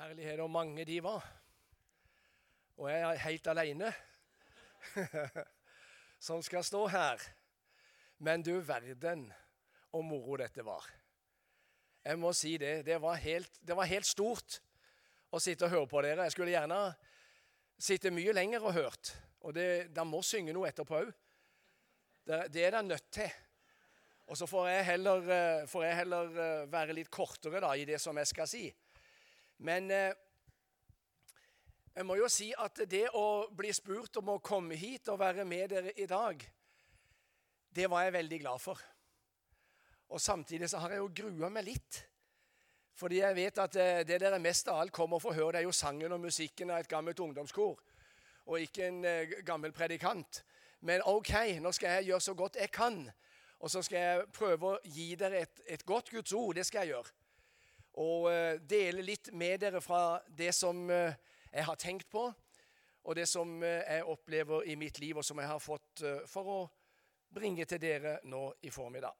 Herlighet, og mange de var. Og jeg er helt alene som skal stå her. Men du verden og moro dette var. Jeg må si det. Det var helt, det var helt stort å sitte og høre på dere. Jeg skulle gjerne sitte mye lenger og hørt. Og det, de må synge noe etterpå òg. Det, det, er de nødt til. Og så får jeg, heller, eh, får jeg heller eh, være litt kortere da, i det som jeg skal si. Men eh, jeg må jo si at det å bli spurt om å komme hit og være med dere i dag, det var jeg veldig glad for. Og samtidig så har jeg jo grua meg litt. Fordi jeg vet at eh, det dere mest av alt kommer for å høre, det er jo sangen og musikken av et gammelt ungdomskor. Og ikke en uh, gammel predikant. Men OK, nå skal jeg gjøre så godt jeg kan. Og så skal jeg prøve å gi dere et, et godt Guds ord. Det skal jeg gjøre. Og uh, dele litt med dere fra det som uh, jeg har tenkt på, og det som jeg opplever i mitt liv, og som jeg har fått for å bringe til dere nå i formiddag.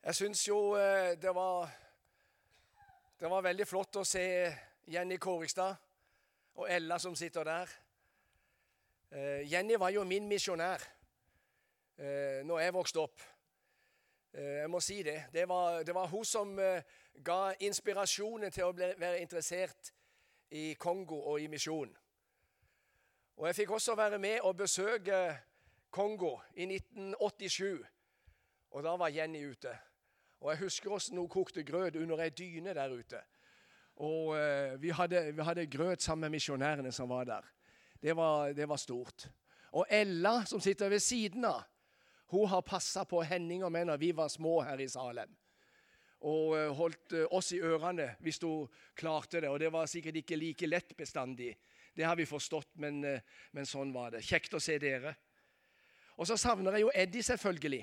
Jeg syns jo eh, det var, det var veldig flott å se Jenny Kårigstad og Ella som sitter der. Eh, Jenny var jo min misjonær eh, når jeg vokste opp. Jeg må si det. Det var, det var hun som ga inspirasjonen til å bli, være interessert i Kongo og i misjon. Og Jeg fikk også være med og besøke Kongo i 1987. Og da var Jenny ute. Og Jeg husker hvordan hun kokte grøt under ei dyne der ute. Og uh, vi, hadde, vi, hadde, grøt sammen med misjonærene som var der. Det var, det var, stort. Og Ella, som sitter ved siden av, hun har passa på Henning og meg når vi var små her i Salem. Og uh, holdt uh, oss i ørene hvis hun klarte det. Og det var sikkert ikke like lett bestandig. Det har vi forstått, men, men sånn var det. Kjekt å se dere. Og så savner jeg jo Eddie, selvfølgelig.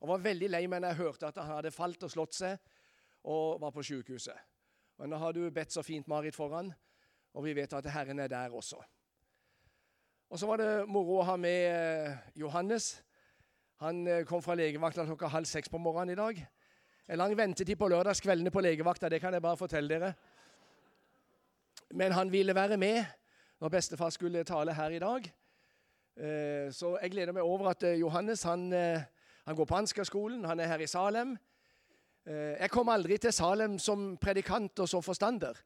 Og var veldig lei meg når jeg hørte at han hadde falt og slått seg og var på sykehuset. Men nå har du bedt så fint, Marit, foran, og vi vet at Herren er der også. Og så var det moro å ha med eh, Johannes. Han eh, kom fra legevakta klokka halv seks på morgenen i dag. En lang ventetid på lørdagskveldene på legevakta, det kan jeg bare fortelle dere. Men han ville være med når bestefar skulle tale her i dag. Eh, så jeg gleder meg over at Johannes han han går på Ansgar-skolen, han er her i Salem. Eh, jeg kom aldri til Salem som predikant og som forstander.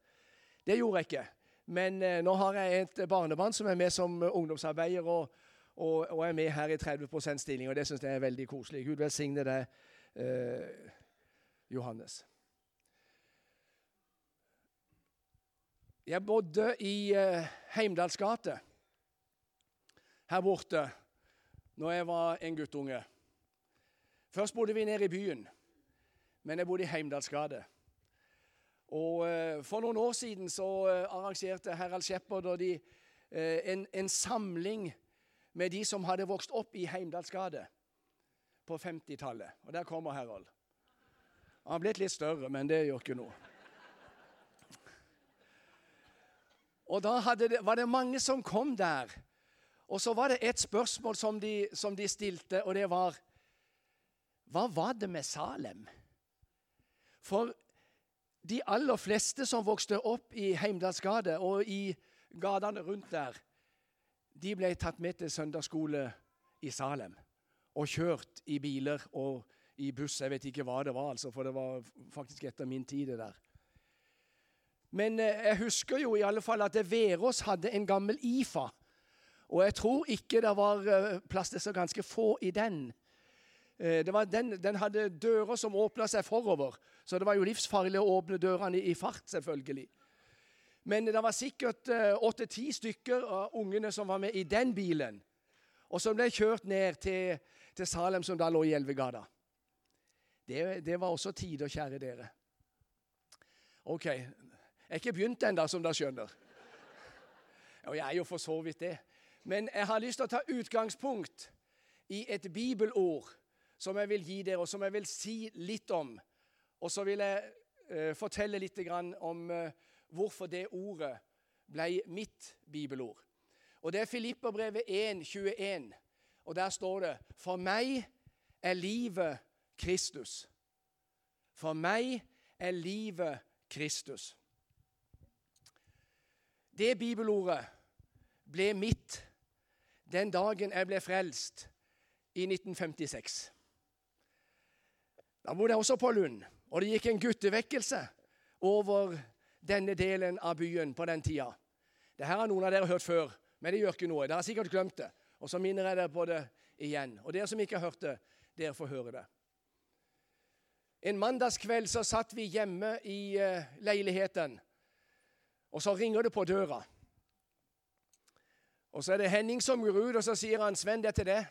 Det gjorde jeg ikke. Men eh, nå har jeg et barnebarn som er med som ungdomsarbeider og, og, og er med her i 30 stilling, og det syns jeg er veldig koselig. Gud velsigne deg, eh, Johannes. Jeg bodde i eh, Heimdalsgate her borte når jeg var en guttunge. Først bodde vi nede i byen, men jeg bodde i Heimdalsgade. Og eh, For noen år siden så eh, arrangerte Harald Shepherd og de eh, en, en, samling med de som hadde vokst opp i Heimdalsgade på 50-tallet. Og der kommer Harald. Han har blitt litt større, men det gjør ikke noe. Og da det, var det mange som kom der. Og så var det et spørsmål som de, som de stilte, og det var hva var det med Salem? For de aller fleste som vokste opp i Heimdalsgade og i gatene rundt der, de ble tatt med til søndagsskole i Salem og kjørt i biler og i buss. Jeg vet ikke hva det var, altså, for det var faktisk etter min tid. det der. Men eh, jeg husker jo i alle fall at Verås hadde en gammel IFA. Og jeg tror ikke det var eh, plass til så ganske få i den. Eh, den, den, hadde dører som åpna seg forover, så det var jo livsfarlig å åpne dørene i, fart, selvfølgelig. Men det var sikkert eh, åtte-ti stykker av ungene som var med i den bilen, og som ble kjørt ned til, til Salem, som da lå i Elvegata. Det, det var også tider, kjære dere. OK. Jeg er ikke begynt ennå, som dere skjønner. Og jeg er jo for så vidt det. Men jeg har lyst til å ta utgangspunkt i et bibelord som jeg vil gi dere, og som jeg vil si litt om. Og så vil jeg uh, fortelle litt om uh, hvorfor det ordet ble mitt bibelord. Og Det er Filipperbrevet 1, 21. Og der står det For meg er livet Kristus. For meg er livet Kristus. Det bibelordet ble mitt den dagen jeg ble frelst i 1956. Da bodde jeg også på Lund, og det gikk en guttevekkelse over denne delen av byen på den tida. Dette har noen av dere hørt før, men det gjør ikke noe. Dere har sikkert glemt det. Og så minner jeg dere på det igjen. Og dere som ikke har hørt det, dere får høre det. En mandagskveld så satt vi hjemme i uh, leiligheten, og så ringer det på døra. Og så er det Henning som går ut, og så sier han 'Sven, det er til det'.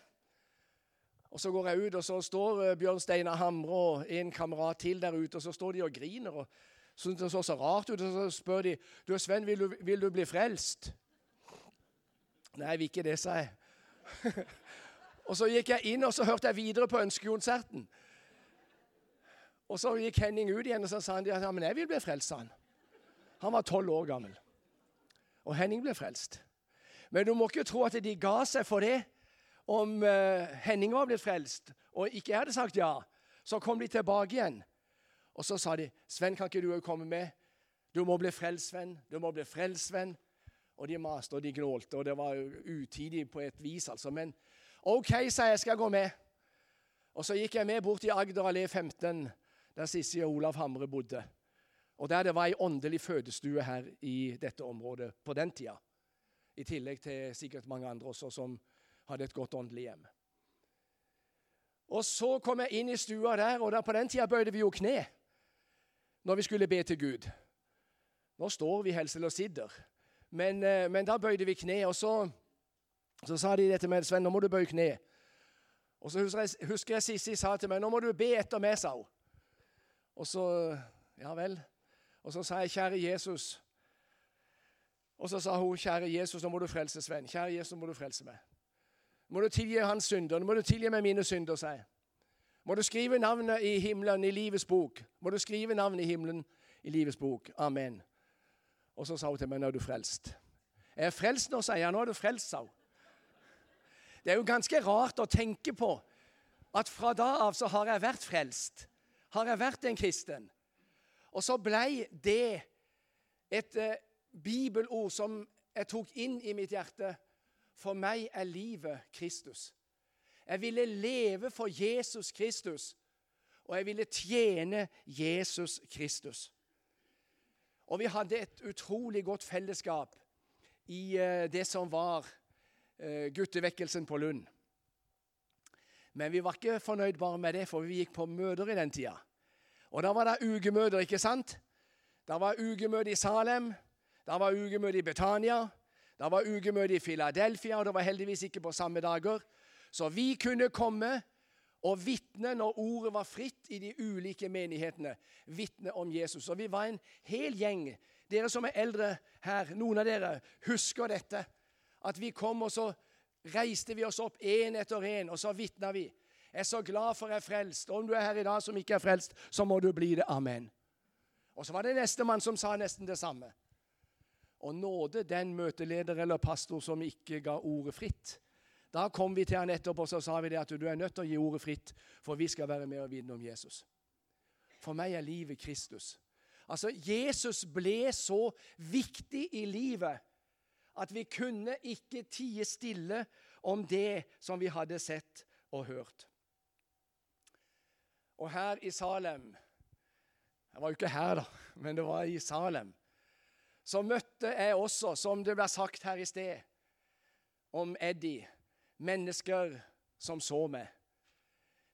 Og Så går jeg ut, og så står uh, Bjørn Steinar Hamre og en kamerat til der ute, og så står de og griner. og syntes det så så rart ut, så spør de du, 'Sven, vil du, vil du bli frelst?' 'Nei, vil ikke det', sa jeg. og Så gikk jeg inn og så hørte jeg videre på ønskekonserten. Og Så gikk Henning ut igjen og så sa han, ja, men jeg vil bli frelst. Han Han var tolv år gammel. Og Henning ble frelst. Men du må ikke tro at de ga seg for det. Om uh, Henning var blitt frelst og ikke jeg hadde sagt ja, så kom de tilbake igjen. Og så sa de, 'Sven, kan ikke du òg komme med?' 'Du må bli frelst, Sven. Du må bli frelst, Sven.' Og de maste og de gnålte, og det var utidig på et vis, altså. Men OK, sa jeg, skal jeg gå med. Og så gikk jeg med bort i Agder allé 15, der Sissi og Olav Hamre bodde. Og der det var ei åndelig fødestue her i dette området på den tida. I tillegg til sikkert mange andre også som hadde et godt åndelig hjem. Og så kom jeg inn i stua der, og der på den tida bøyde vi jo kne når vi skulle be til Gud. Nå står vi helst eller sitter, men, eh, men, da bøyde vi kne. Og så, så sa de det til meg, Sven, nå må du bøye kne. Og så husker jeg, husker jeg Sissi sa til meg, nå må du be etter meg, sa hun. Og så Ja vel. Og så sa jeg, kjære Jesus. Og så sa hun, kjære Jesus, nå må du frelse Sven. Kjære Jesus, nå må du frelse meg. Må du tilgi hans synder. Nå må du tilgi meg mine synder, sa jeg. Må du skrive navnet i himmelen i livets bok. Må du skrive navnet i himmelen i livets bok. Amen. Og så sa hun til meg, nå er du frelst. Jeg er frelst nå, sier jeg. Nå er du frelst, sa hun. Det er jo ganske rart å tenke på at fra da av så har jeg vært frelst. Har jeg vært en kristen. Og så blei det et eh, bibelord som jeg tok inn i mitt hjerte. For meg er livet Kristus. Jeg ville leve for Jesus Kristus, og jeg ville tjene Jesus Kristus. Og vi hadde et utrolig godt fellesskap i eh, det som var eh, guttevekkelsen på Lund. Men vi var ikke fornøyd bare med det, for vi gikk på møter i den tida. Og da var det ukemøter, ikke sant? Da var ukemøte i Salem, da var ukemøte i Betania, da var ukemøte i Philadelphia, og det var heldigvis ikke på samme dager. Så vi kunne komme og vitne når ordet var fritt i de ulike menighetene. Vitne om Jesus. Og vi var en hel gjeng. Dere som er eldre her, noen av dere husker dette. At vi kom, og så reiste vi oss opp én etter én, og så vitna vi. Jeg er så glad for jeg er frelst. Om du er her i dag som ikke er frelst, så må du bli det. Amen. Og så var det nestemann som sa nesten det samme. Og nåde den møteleder eller pastor som ikke ga ordet fritt. Da kom vi til han etterpå og så sa vi det at du er nødt til å gi ordet fritt, for vi skal være med og vitne om Jesus. For meg er livet Kristus. Altså, Jesus ble så viktig i livet at vi kunne ikke tie stille om det som vi hadde sett og hørt. Og her i Salem Jeg var jo ikke her, da, men det var i Salem. Så møtte jeg også, som det ble sagt her i sted, om Eddie mennesker som så meg.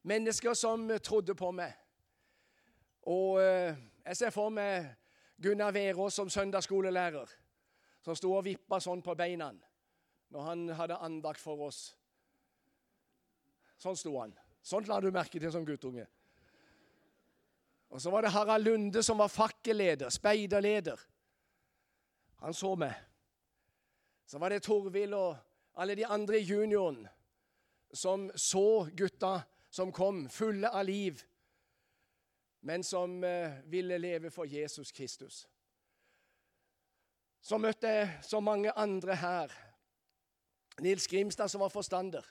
Mennesker som trodde på meg. Og eh, jeg ser for meg Gunnar Verås som søndagsskolelærer, som sto og vippa sånn på beina når han hadde andakt for oss. Sånn sto han. Sånt la du merke til som guttunge. Og så var det Harald Lunde som var fakkelleder, speiderleder. Han så meg. Så var det Torvild og alle de andre i junioren som så gutta som kom, fulle av liv, men som eh, ville leve for Jesus Kristus. Så møtte jeg så mange andre her. Nils Grimstad, som var forstander.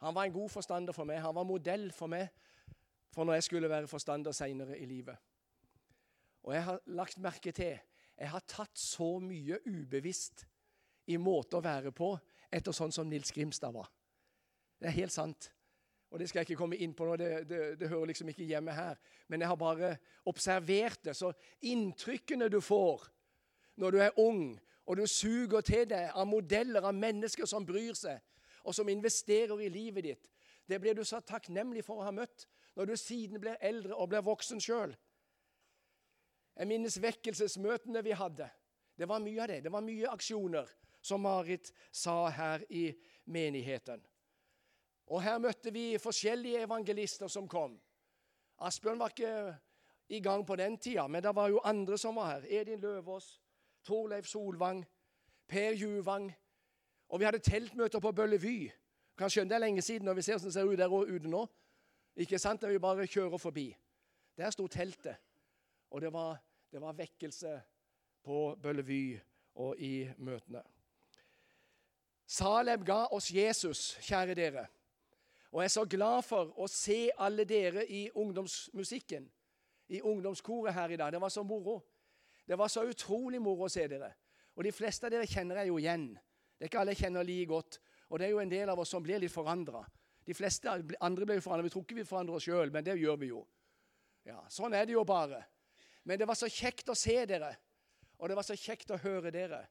Han var en god forstander for meg. Han var modell for meg for når jeg skulle være forstander seinere i livet. Og jeg har lagt merke til jeg har tatt så mye ubevisst i måte å være på etter sånn som Nils Grimstad var. Det er helt sant. Og Det skal jeg ikke komme inn på nå, det, det, det, hører liksom ikke hjemme her. Men jeg har bare observert det. Så inntrykkene du får når du er ung, og du suger til deg av modeller av mennesker som bryr seg, og som investerer i livet ditt, det blir du så takknemlig for å ha møtt når du siden blir eldre og blir voksen sjøl. Jeg minnes vekkelsesmøtene vi hadde. Det var mye av det. Det var mye aksjoner, som Marit sa her i menigheten. Og her møtte vi forskjellige evangelister som kom. Asbjørn var ikke i gang på den tida, men det var jo andre som var her. Edin Løvaas, Torleif Solvang, Per Juvang. Og vi hadde teltmøter på Bøllevy. Kan skjønne det er lenge siden når vi ser hvordan det ser ut der ute nå. Ikke sant? Der vi bare kjører forbi. Der sto teltet. Og det var, det var vekkelse på Bøllevy og i møtene. Salem ga oss Jesus, kjære dere. Og jeg er så glad for å se alle dere i ungdomsmusikken, i ungdomskoret her i dag. Det var så moro. Det var så utrolig moro å se dere. Og de fleste av dere kjenner jeg jo igjen. Det er ikke alle jeg kjenner like godt. Og det er jo en del av oss som blir litt forandra. De fleste andre blir jo forandra. Vi tror ikke vi forandrer oss sjøl, men det gjør vi jo. Ja, Sånn er det jo bare. Men det var så kjekt å se dere, og det var så kjekt å høre dere.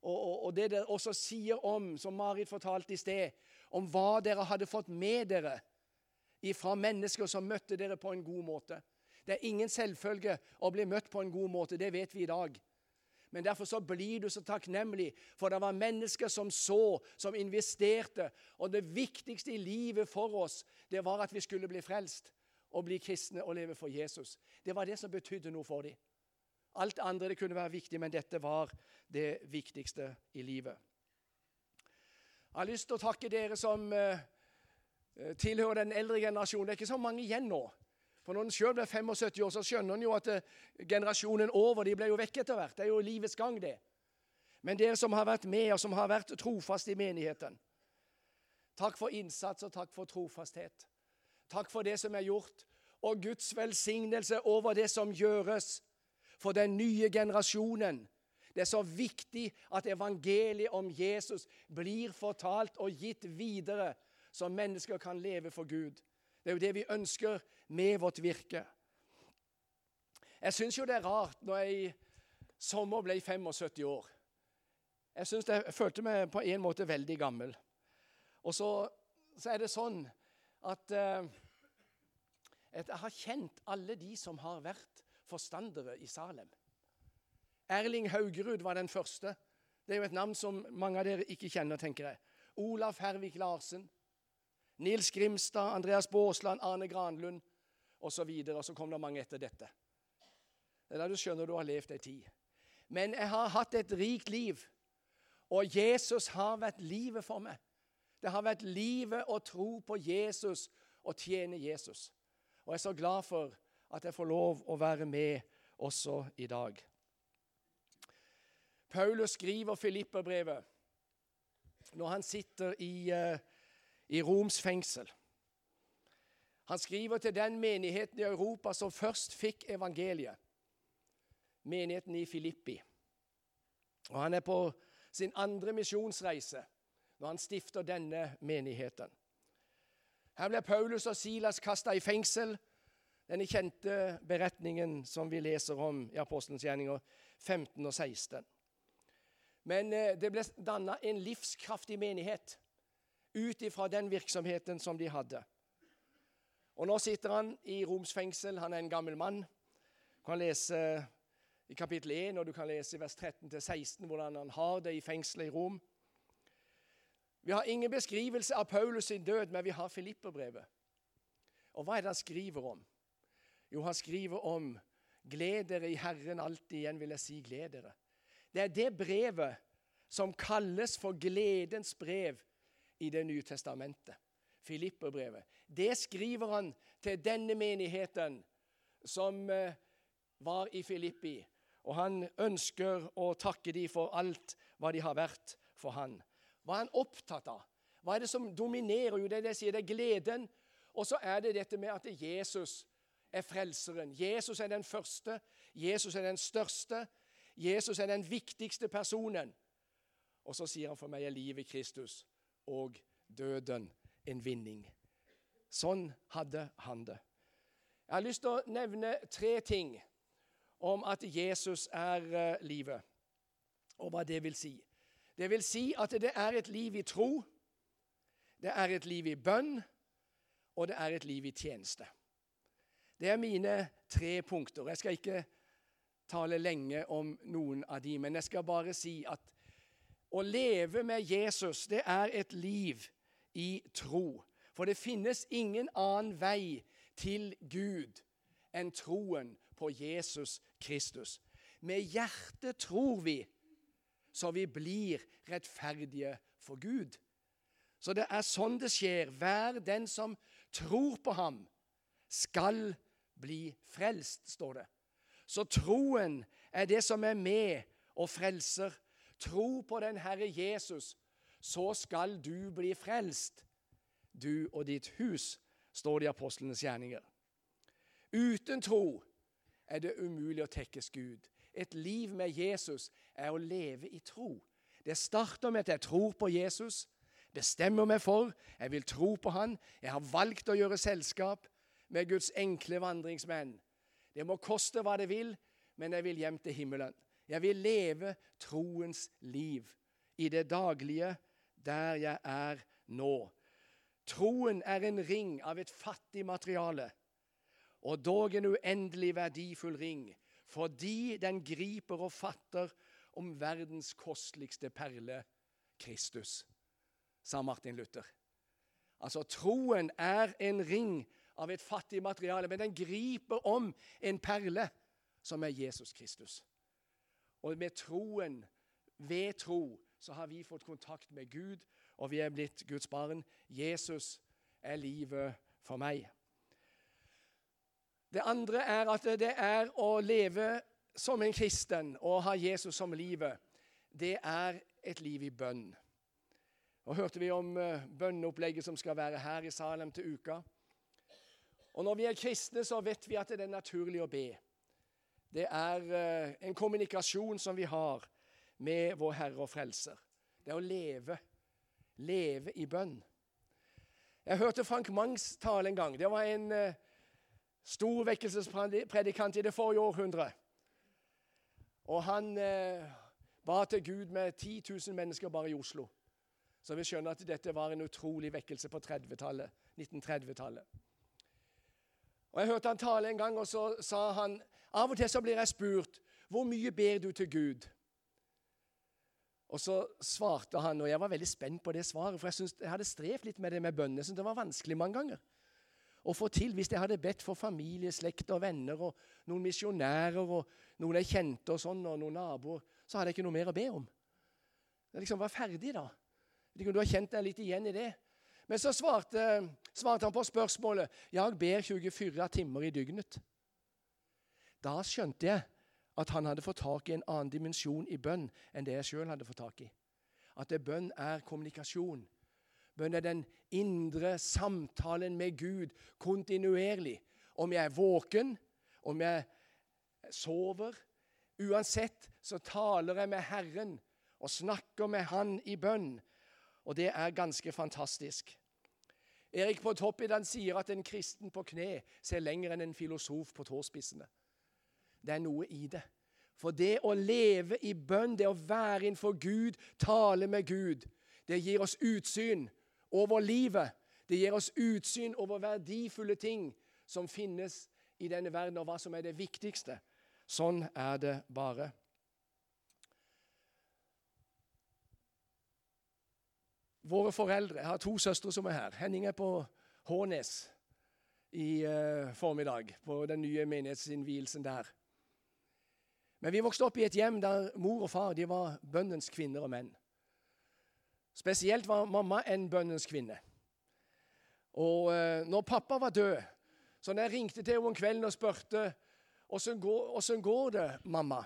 Og, og, og det dere også sier om, som Marit fortalte i sted, om hva dere hadde fått med dere fra mennesker som møtte dere på en god måte. Det er ingen selvfølge å bli møtt på en god måte, det vet vi i dag. Men derfor så blir du så takknemlig, for det var mennesker som så, som investerte. Og det viktigste i livet for oss, det var at vi skulle bli frelst og bli kristne og leve for Jesus. Det var det som betydde noe for dem. Alt andre kunne være viktig, men dette var det viktigste i livet. Jeg har lyst til å takke dere som eh, tilhører den eldre generasjonen. Det er ikke så mange igjen nå. For Når en sjøl blir 75 år, så skjønner en jo at eh, generasjonen over de ble jo vekk etter hvert. Det er jo livets gang, det. Men dere som har vært med, og som har vært trofast i menigheten. Takk for innsats, og takk for trofasthet. Takk for det som er gjort, og Guds velsignelse over det som gjøres for den nye generasjonen. Det er så viktig at evangeliet om Jesus blir fortalt og gitt videre, så mennesker kan leve for Gud. Det er jo det vi ønsker med vårt virke. Jeg syns jo det er rart når jeg i sommer ble 75 år. Jeg, synes det, jeg følte meg på en måte veldig gammel. Og så, så er det sånn at eh, jeg har kjent alle de som har vært forstandere i Salem. Erling Haugerud var den første. Det er jo et navn som mange av dere ikke kjenner, tenker jeg. Olaf Hervik Larsen, Nils Grimstad, Andreas Baasland, Arne Granlund osv. Og, og så kom det mange etter dette. Det er da du skjønner du har levd ei tid. Men jeg har hatt et rikt liv, og Jesus har vært livet for meg. Det har vært livet å tro på Jesus og tjene Jesus. Og jeg er så glad for at jeg får lov å være med også i dag. Paulus skriver Filipperbrevet når han sitter i, uh, i Roms fengsel. Han skriver til den menigheten i Europa som først fikk evangeliet, menigheten i Filippi. Og Han er på sin andre misjonsreise når han stifter denne menigheten. Her ble Paulus og Silas kasta i fengsel. Denne kjente beretningen som vi leser om i Apostelens gjerninger 15 og 16. Men eh, det ble danna en livskraftig menighet ut ifra den virksomheten som de hadde. Og Nå sitter han i Roms fengsel. Han er en gammel mann. Du kan lese i kapittel 1 og du kan lese i vers 13-16 hvordan han har det i fengselet i Rom. Vi har ingen beskrivelse av Paulus sin død, men vi har Filipperbrevet. Og hva er det han skriver om? Jo, han skriver om Gled dere i Herren alltid. Igjen vil jeg si gled dere. Det er det brevet som kalles for gledens brev i Det nye testamentet. Filipperbrevet. Det skriver han til denne menigheten som eh, var i Filippi. Og han ønsker å takke dem for alt hva de har vært for han. Hva er han opptatt av? Hva er det som dominerer? Jo, det er det jeg sier, det er gleden. Og så er det dette med at Jesus er frelseren. Jesus er den første. Jesus er den største. Jesus er den viktigste personen. Og så sier han for meg er livet Kristus og døden en vinning. Sånn hadde han det. Jeg har lyst til å nevne tre ting om at Jesus er uh, livet, og hva det vil si. Det vil si at det er et liv i tro, det er et liv i bønn, og det er et liv i tjeneste. Det er mine tre punkter. Jeg skal ikke tale lenge om noen av de, men jeg skal bare si at å leve med Jesus, det er et liv i tro. For det finnes ingen annen vei til Gud enn troen på Jesus Kristus. Med hjertet tror vi, så vi blir rettferdige for Gud. Så det er sånn det skjer. Hver den som tror på ham, skal bli frelst, står det. Så troen er det som er med og frelser. Tro på den Herre Jesus, så skal du bli frelst, du og ditt hus, står det i apostlenes gjerninger. Uten tro er det umulig å tekkes Gud. Et liv med Jesus er å leve i tro. Det starter med at jeg tror på Jesus, bestemmer meg for, jeg vil tro på Han, jeg har valgt å gjøre selskap med Guds enkle vandringsmenn. Det må koste hva det vil, men jeg vil hjem til himmelen. Jeg vil leve troens liv i det daglige der jeg er nå. Troen er en ring av et fattig materiale, og dog en uendelig verdifull ring, fordi den griper og fatter om verdens kosteligste perle, Kristus, sa Martin Luther. Altså, troen er en ring av et fattig materiale, men den griper om en perle som er Jesus Kristus. Og med troen, ved tro, så har vi fått kontakt med Gud, og vi er blitt Guds barn. Jesus er livet for meg. Det andre er at det er å leve som en kristen og ha Jesus som livet. Det er et liv i bønn. Og hørte vi om uh, bønneopplegget som skal være her i Salem til uka. Og når vi er kristne, så vet vi at det er naturlig å be. Det er uh, en kommunikasjon som vi har med vår Herre og Frelser. Det er å leve. Leve i bønn. Jeg hørte Frank Mangs tale en gang. Det var en uh, stor vekkelsespredikant i det forrige århundret. Og han uh, ba til Gud med 10 000 mennesker bare i Oslo. Så vi skjønner at dette var en utrolig vekkelse på 1930-tallet. Og Jeg hørte han tale en gang, og så sa han av og til så blir jeg spurt hvor mye ber du til Gud? Og så svarte han, og jeg var veldig spent på det svaret, for jeg, synes, jeg hadde strevd litt med det med bønn. Jeg det var vanskelig mange ganger å få til. Hvis jeg hadde bedt for familie, slekt og venner og noen misjonærer og noen jeg kjente og sånn, og noen naboer, så hadde jeg ikke noe mer å be om. Jeg liksom var ferdig da. Du har kjent deg litt igjen i det. Men så svarte, svarte han på spørsmålet jeg ber 24 timer i dygnet. Da skjønte jeg at han hadde fått tak i en annen dimensjon i bønn enn det jeg sjøl hadde fått tak i. At det bønn er kommunikasjon. Bønn er den indre samtalen med Gud kontinuerlig. Om jeg er våken, om jeg sover Uansett så taler jeg med Herren og snakker med Han i bønn. Og det er ganske fantastisk. Erik på topp i den sier at en kristen på kne ser lenger enn en filosof på tåspissene. Det er noe i det. For det å leve i bønn, det å være innenfor Gud, tale med Gud, det gir oss utsyn over livet. Det gir oss utsyn over verdifulle ting som finnes i denne verden, og hva som er det viktigste. Sånn er det bare. Våre foreldre Jeg har to søstre som er her. Henning er på Hånes i uh, formiddag, på den nye menighetsinnvielsen der. Men vi vokste opp i et hjem der mor og far de var bønnens kvinner og menn. Spesielt var mamma en bønnens kvinne. Og uh, når pappa var død, så når jeg ringte til henne om kvelden og spurte åssen går, går det, mamma?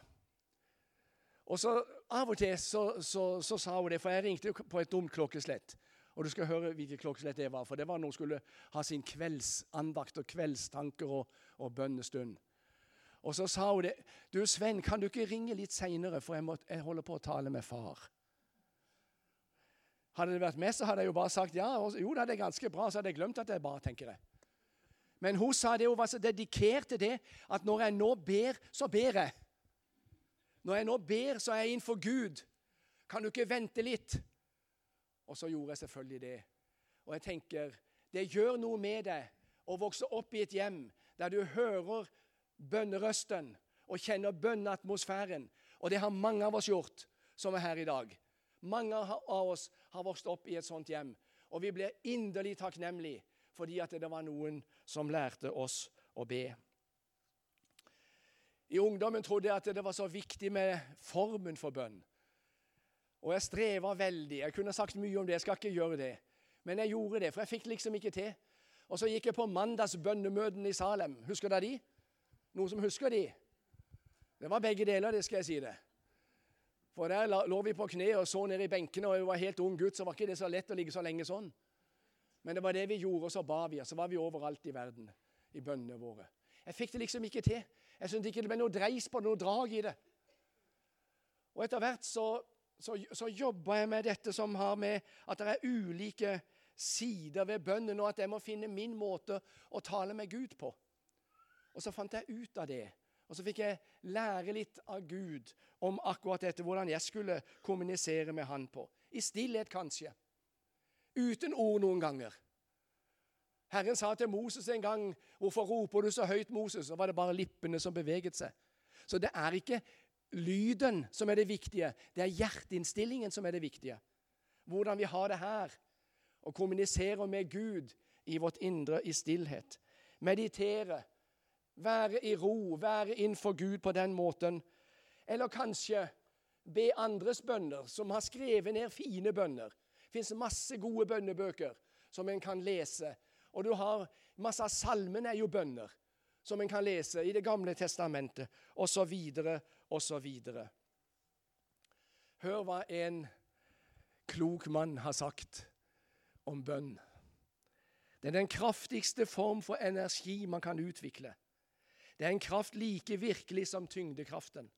Og så Av og til så, så, så, sa hun det, for jeg ringte på et dumt klokkeslett. Og du skal høre hvilket klokkeslett det var, for det var når hun skulle ha sin kveldsandakt og kveldstanker og, og bønnestund. Og så sa hun det. 'Du, Sven, kan du ikke ringe litt seinere, for jeg, må, jeg, holder på å tale med far.' Hadde det vært med, så hadde jeg jo bare sagt ja. Og, jo, det er ganske bra. Så hadde jeg glemt at er bra, tenker jeg. Men hun sa det, hun var så dedikert til det at når jeg nå ber, så ber jeg. Når jeg nå ber, så er jeg innenfor Gud. Kan du ikke vente litt? Og så gjorde jeg selvfølgelig det. Og jeg tenker, det gjør noe med deg å vokse opp i et hjem der du hører bønnerøsten og kjenner bønneatmosfæren. Og det har mange av oss gjort som er her i dag. Mange av oss har vokst opp i et sånt hjem. Og vi blir inderlig takknemlige fordi at det var noen som lærte oss å be. I ungdommen trodde jeg at det var så viktig med formen for bønn. Og jeg streva veldig. Jeg kunne sagt mye om det, jeg skal ikke gjøre det. Men jeg gjorde det, for jeg fikk liksom ikke til. Og så gikk jeg på mandagsbønnemøtene i Salem. Husker dere de? Noen som husker de? Det var begge deler, det skal jeg si det. For der lå vi på kne og så ned i benkene, og jeg var helt ung gutt, så var ikke det så lett å ligge så lenge sånn. Men det var det vi gjorde, og så ba vi, og så var vi overalt i verden i bønnene våre. Jeg fikk det liksom ikke til. Jeg syntes ikke det ble noe dreis på det, noe drag i det. Og etter hvert så så, så jobber jeg med dette som har med at det er ulike sider ved bønnen, og at jeg må finne min måte å tale med Gud på. Og så fant jeg ut av det. Og så fikk jeg lære litt av Gud om akkurat dette, hvordan jeg skulle kommunisere med Han på. I stillhet, kanskje. Uten ord noen ganger. Herren sa til Moses en gang 'Hvorfor roper du så høyt, Moses?' Så var det bare lippene som beveget seg. Så det er ikke lyden som er det viktige. Det er hjerteinnstillingen som er det viktige. Hvordan vi har det her, og kommuniserer med Gud i vårt indre i stillhet. Meditere, være i ro, være innenfor Gud på den måten. Eller kanskje be andres bønner, som har skrevet ned fine bønner. Det fins masse gode bønnebøker som en kan lese. Og du har masse av salmene er jo bønner som en kan lese i Det gamle testamentet, osv., osv. Hør hva en klok mann har sagt om bønn. Det er den kraftigste form for energi man kan utvikle. Det er en kraft like virkelig som tyngdekraften.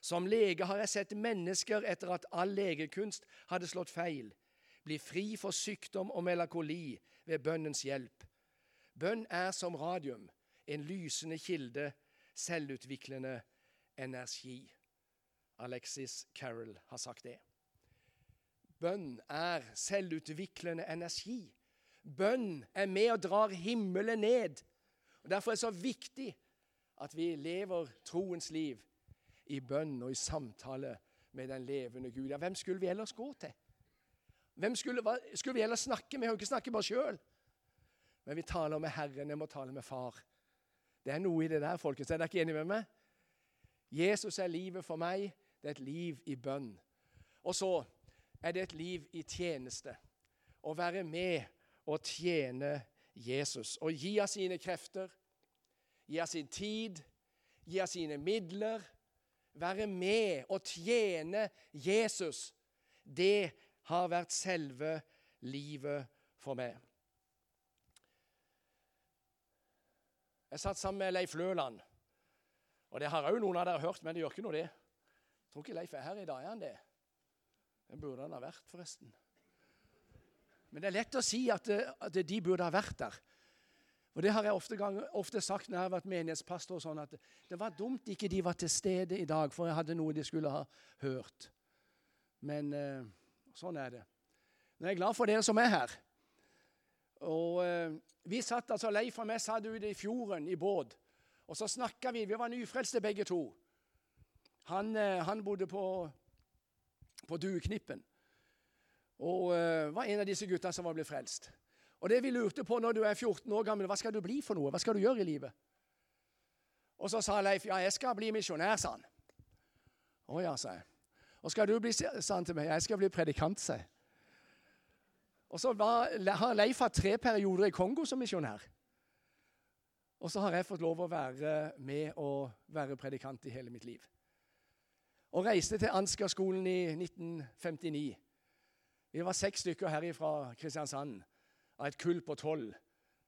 Som lege har jeg sett mennesker etter at all legekunst hadde slått feil, bli fri for sykdom og melankoli ved bønnens hjelp. Bønn er som radium en lysende kilde, selvutviklende energi. Alexis Carroll har sagt det. Bønn er selvutviklende energi. Bønn er med og drar himmelen ned. Og Derfor er det så viktig at vi lever troens liv i bønn og i samtale med den levende Gud. Ja, hvem skulle vi ellers gå til? Hvem skulle, hva, skulle vi ellers snakke med? Vi har jo ikke snakket oss sjøl. Men vi taler med Herren, jeg må tale med Far. Det er noe i det der, folkens. Er dere ikke enige med meg? Jesus er livet for meg. Det er et liv i bønn. Og så er det et liv i tjeneste. Å være med og tjene Jesus. Å gi av sine krefter, gi av sin tid, gi av sine midler. Være med og tjene Jesus. Det har vært selve livet for meg. Jeg satt sammen med Leif Løland. Og Det har òg noen av dere hørt, men det gjør ikke noe, det. Jeg tror ikke Leif er her i dag, er han det? Det burde han ha vært, forresten. Men det er lett å si at, at de burde ha vært der. Og Det har jeg ofte, gang, ofte sagt når jeg har vært menighetspastor, sånn at det var dumt ikke de var til stede i dag, for jeg hadde noe de skulle ha hørt. Men eh, sånn er det. Men jeg er glad for dere som er her. Og eh, Vi satt altså, Leif og meg satt ute i fjorden i båt. Og så snakka vi. Vi var nyfrelste begge to. Han, eh, han bodde på, på Dueknippen og eh, var en av disse gutta som var blitt frelst. Og det vi lurte på når du er 14 år gammel, hva skal du bli for noe? Hva skal du gjøre i livet? Og så sa Leif ja, jeg skal bli misjonær, sa han. Å ja, sa jeg. Og skal du bli, sa han til meg, jeg skal bli predikant, sa jeg. Og så var, har Leif hatt tre perioder i Kongo som misjonær. Og så har jeg fått lov å være med og være predikant i hele mitt liv. Og reiste til Ansgar-skolen i 1959 Vi var seks stykker her fra Kristiansand av et kull på tolv.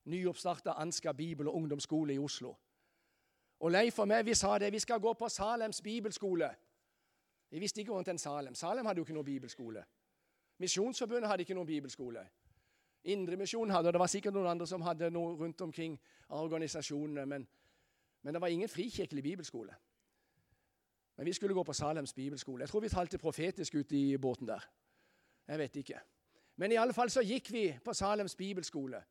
Nyoppstarta Ansgar bibel- og ungdomsskole i Oslo. Og Leif og meg vi sa det, vi skal gå på Salems bibelskole. Vi visste ikke annet enn Salem. Salem hadde jo ikke noen bibelskole. Misjonsforbundet hadde ikke noen bibelskole. Indremisjonen hadde, og det var sikkert noen andre som hadde noe rundt omkring av organisasjonene, men, men det var ingen frikirkelig bibelskole. Men vi skulle gå på Salems bibelskole. Jeg tror vi talte profetisk ut i båten der. Jeg vet ikke. Men i alle fall så gikk vi på Salems bibelskole.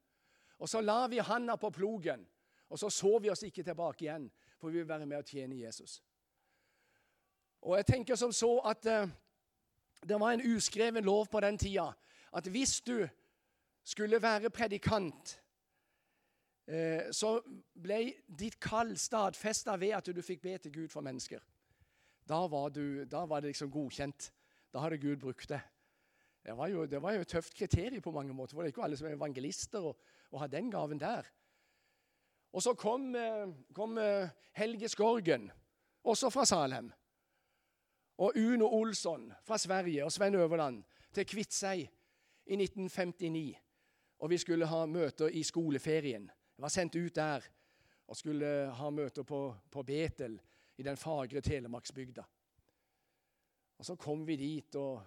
Og så la vi handa på plogen, og så så vi oss ikke tilbake igjen, for vi vil være med og tjene Jesus. Og jeg tenker som så at eh, det var en uskreven lov på den tida at hvis du skulle være predikant, eh, så ble ditt kall stadfesta ved at du fikk be til Gud for mennesker. Da var, du, da var det liksom godkjent. Da hadde Gud brukt det. Det var, jo, det var jo et tøft kriterium på mange måter. for Det er ikke alle som er evangelister og, og har den gaven der. Og så kom, eh, kom eh, Helge Skorgen, også fra Salem. Og Uno Olsson fra Sverige og Svein Øverland til Kviteseid i 1959. Og vi skulle ha møter i skoleferien. Jeg var sendt ut der og skulle ha møter på, på Betel i den fagre telemarksbygda. Og så kom vi dit, og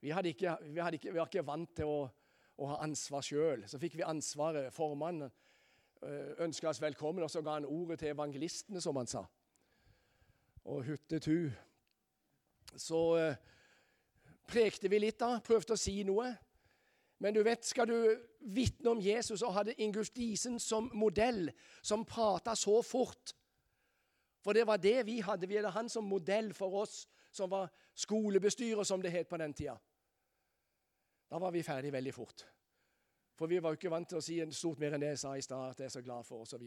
vi, ikke, vi, ikke, vi var ikke vant til å, å ha ansvar sjøl. Så fikk vi ansvaret. Formannen eh, ønska oss velkommen, og så ga han ordet til evangelistene, som han sa. Og huttetu. Så eh, prekte vi litt, da. Prøvde å si noe. Men du vet, skal du vitne om Jesus og hadde Ingulf Diesen som modell, som prata så fort For det var det vi hadde. Vi hadde han som modell for oss som var skolebestyrer, som det het på den tida. Da var vi ferdig veldig fort. For vi var jo ikke vant til å si stort mer enn det jeg sa i stad, at jeg er så glad for, osv.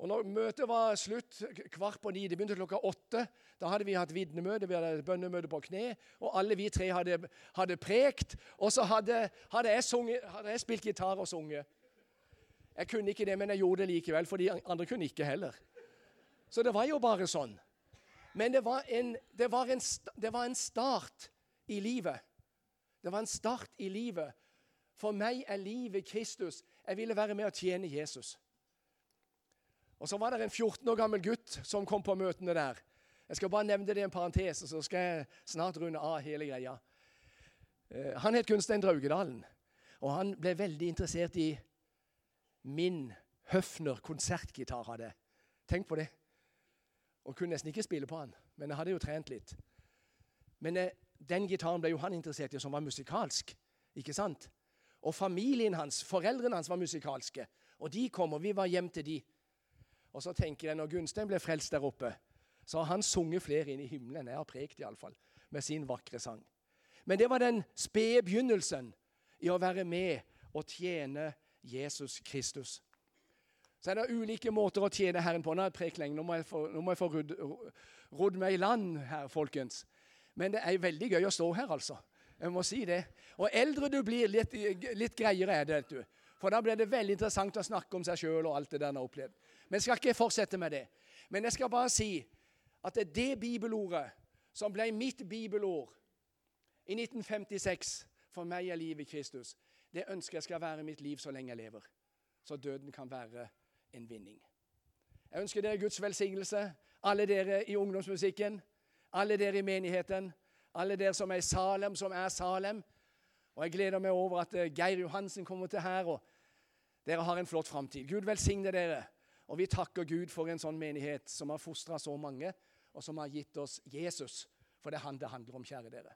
Og, når møtet var slutt kvart på ni, det begynte klokka åtte, da hadde vi hatt vitnemøte, vi hadde bønnemøte på kne, og alle vi tre hadde, hadde prekt, og så hadde, hadde, jeg sunget, hadde, jeg spilt gitar og sunget. Jeg kunne ikke det, men jeg gjorde det likevel, for de andre kunne ikke heller. Så det var jo bare sånn. Men det var en, det var en, det var en start i livet. Det var en start i livet. For meg er livet Kristus. Jeg ville være med og tjene Jesus. Og Så var det en 14 år gammel gutt som kom på møtene der. Jeg skal bare nevne det i en parentes, så skal jeg snart runde av hele greia. Eh, han het Gunstein Draugedalen, og han ble veldig interessert i min Høfner konsertgitar hadde. Tenk på det. Og kunne nesten ikke spille på han, men jeg hadde jo trent litt. Men eh, den gitaren ble jo han interessert i, som var musikalsk. ikke sant? Og familien hans, foreldrene hans var musikalske. Og de kom, og vi var hjem til de. Og så tenker jeg, når Gunstein ble frelst der oppe, så har han sunget flere inn i himmelen. Jeg har prekt iallfall, med sin vakre sang. Men det var den spede begynnelsen i å være med og tjene Jesus Kristus. Så er det ulike måter å tjene Herren på. Nå har jeg prekt lenge. Nå må jeg få, få rudd, meg i land her, folkens. Men det er veldig gøy å stå her, altså. Jeg må si det. Og eldre du blir, litt, litt greiere er det. du. For da blir det veldig interessant å snakke om seg sjøl og alt det der en har opplevd. Men jeg skal ikke fortsette med det. Men jeg skal bare si at det er det bibelordet som ble mitt bibelord i 1956 for meg er livet Kristus, det ønsker jeg skal være mitt liv så lenge jeg lever. Så døden kan være en vinning. Jeg ønsker dere Guds velsignelse, alle dere i ungdomsmusikken, alle dere i menigheten, alle dere som er i Salem, som er Salem. Og Jeg gleder meg over at eh, Geir Johansen kommer til her, og dere har en flott framtid. Gud velsigne dere. Og vi takker Gud for en sånn menighet som har fostra så mange, og som har gitt oss Jesus. For det er han det handler om, kjære dere.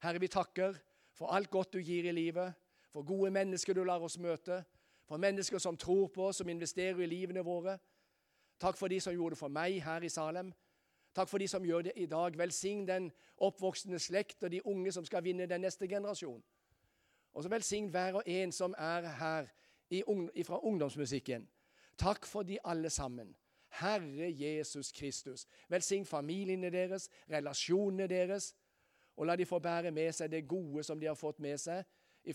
Herre, vi takker for alt godt du gir i livet, for gode mennesker du lar oss møte, for mennesker som tror på oss, som investerer i livene våre. Takk for de som gjorde det for meg her i Salem. Takk for de som gjør det i dag. Velsign den oppvoksende slekt og de unge som skal vinne den neste generasjon. Og så velsign hver og en som er her fra ungdomsmusikken. Takk for de alle sammen. Herre Jesus Kristus. Velsign familiene deres, relasjonene deres, og la de få bære med seg det gode som de har fått med seg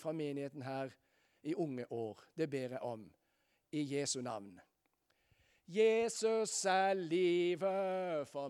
fra menigheten her i unge år. Det ber jeg om i Jesu navn. Jesus er livet for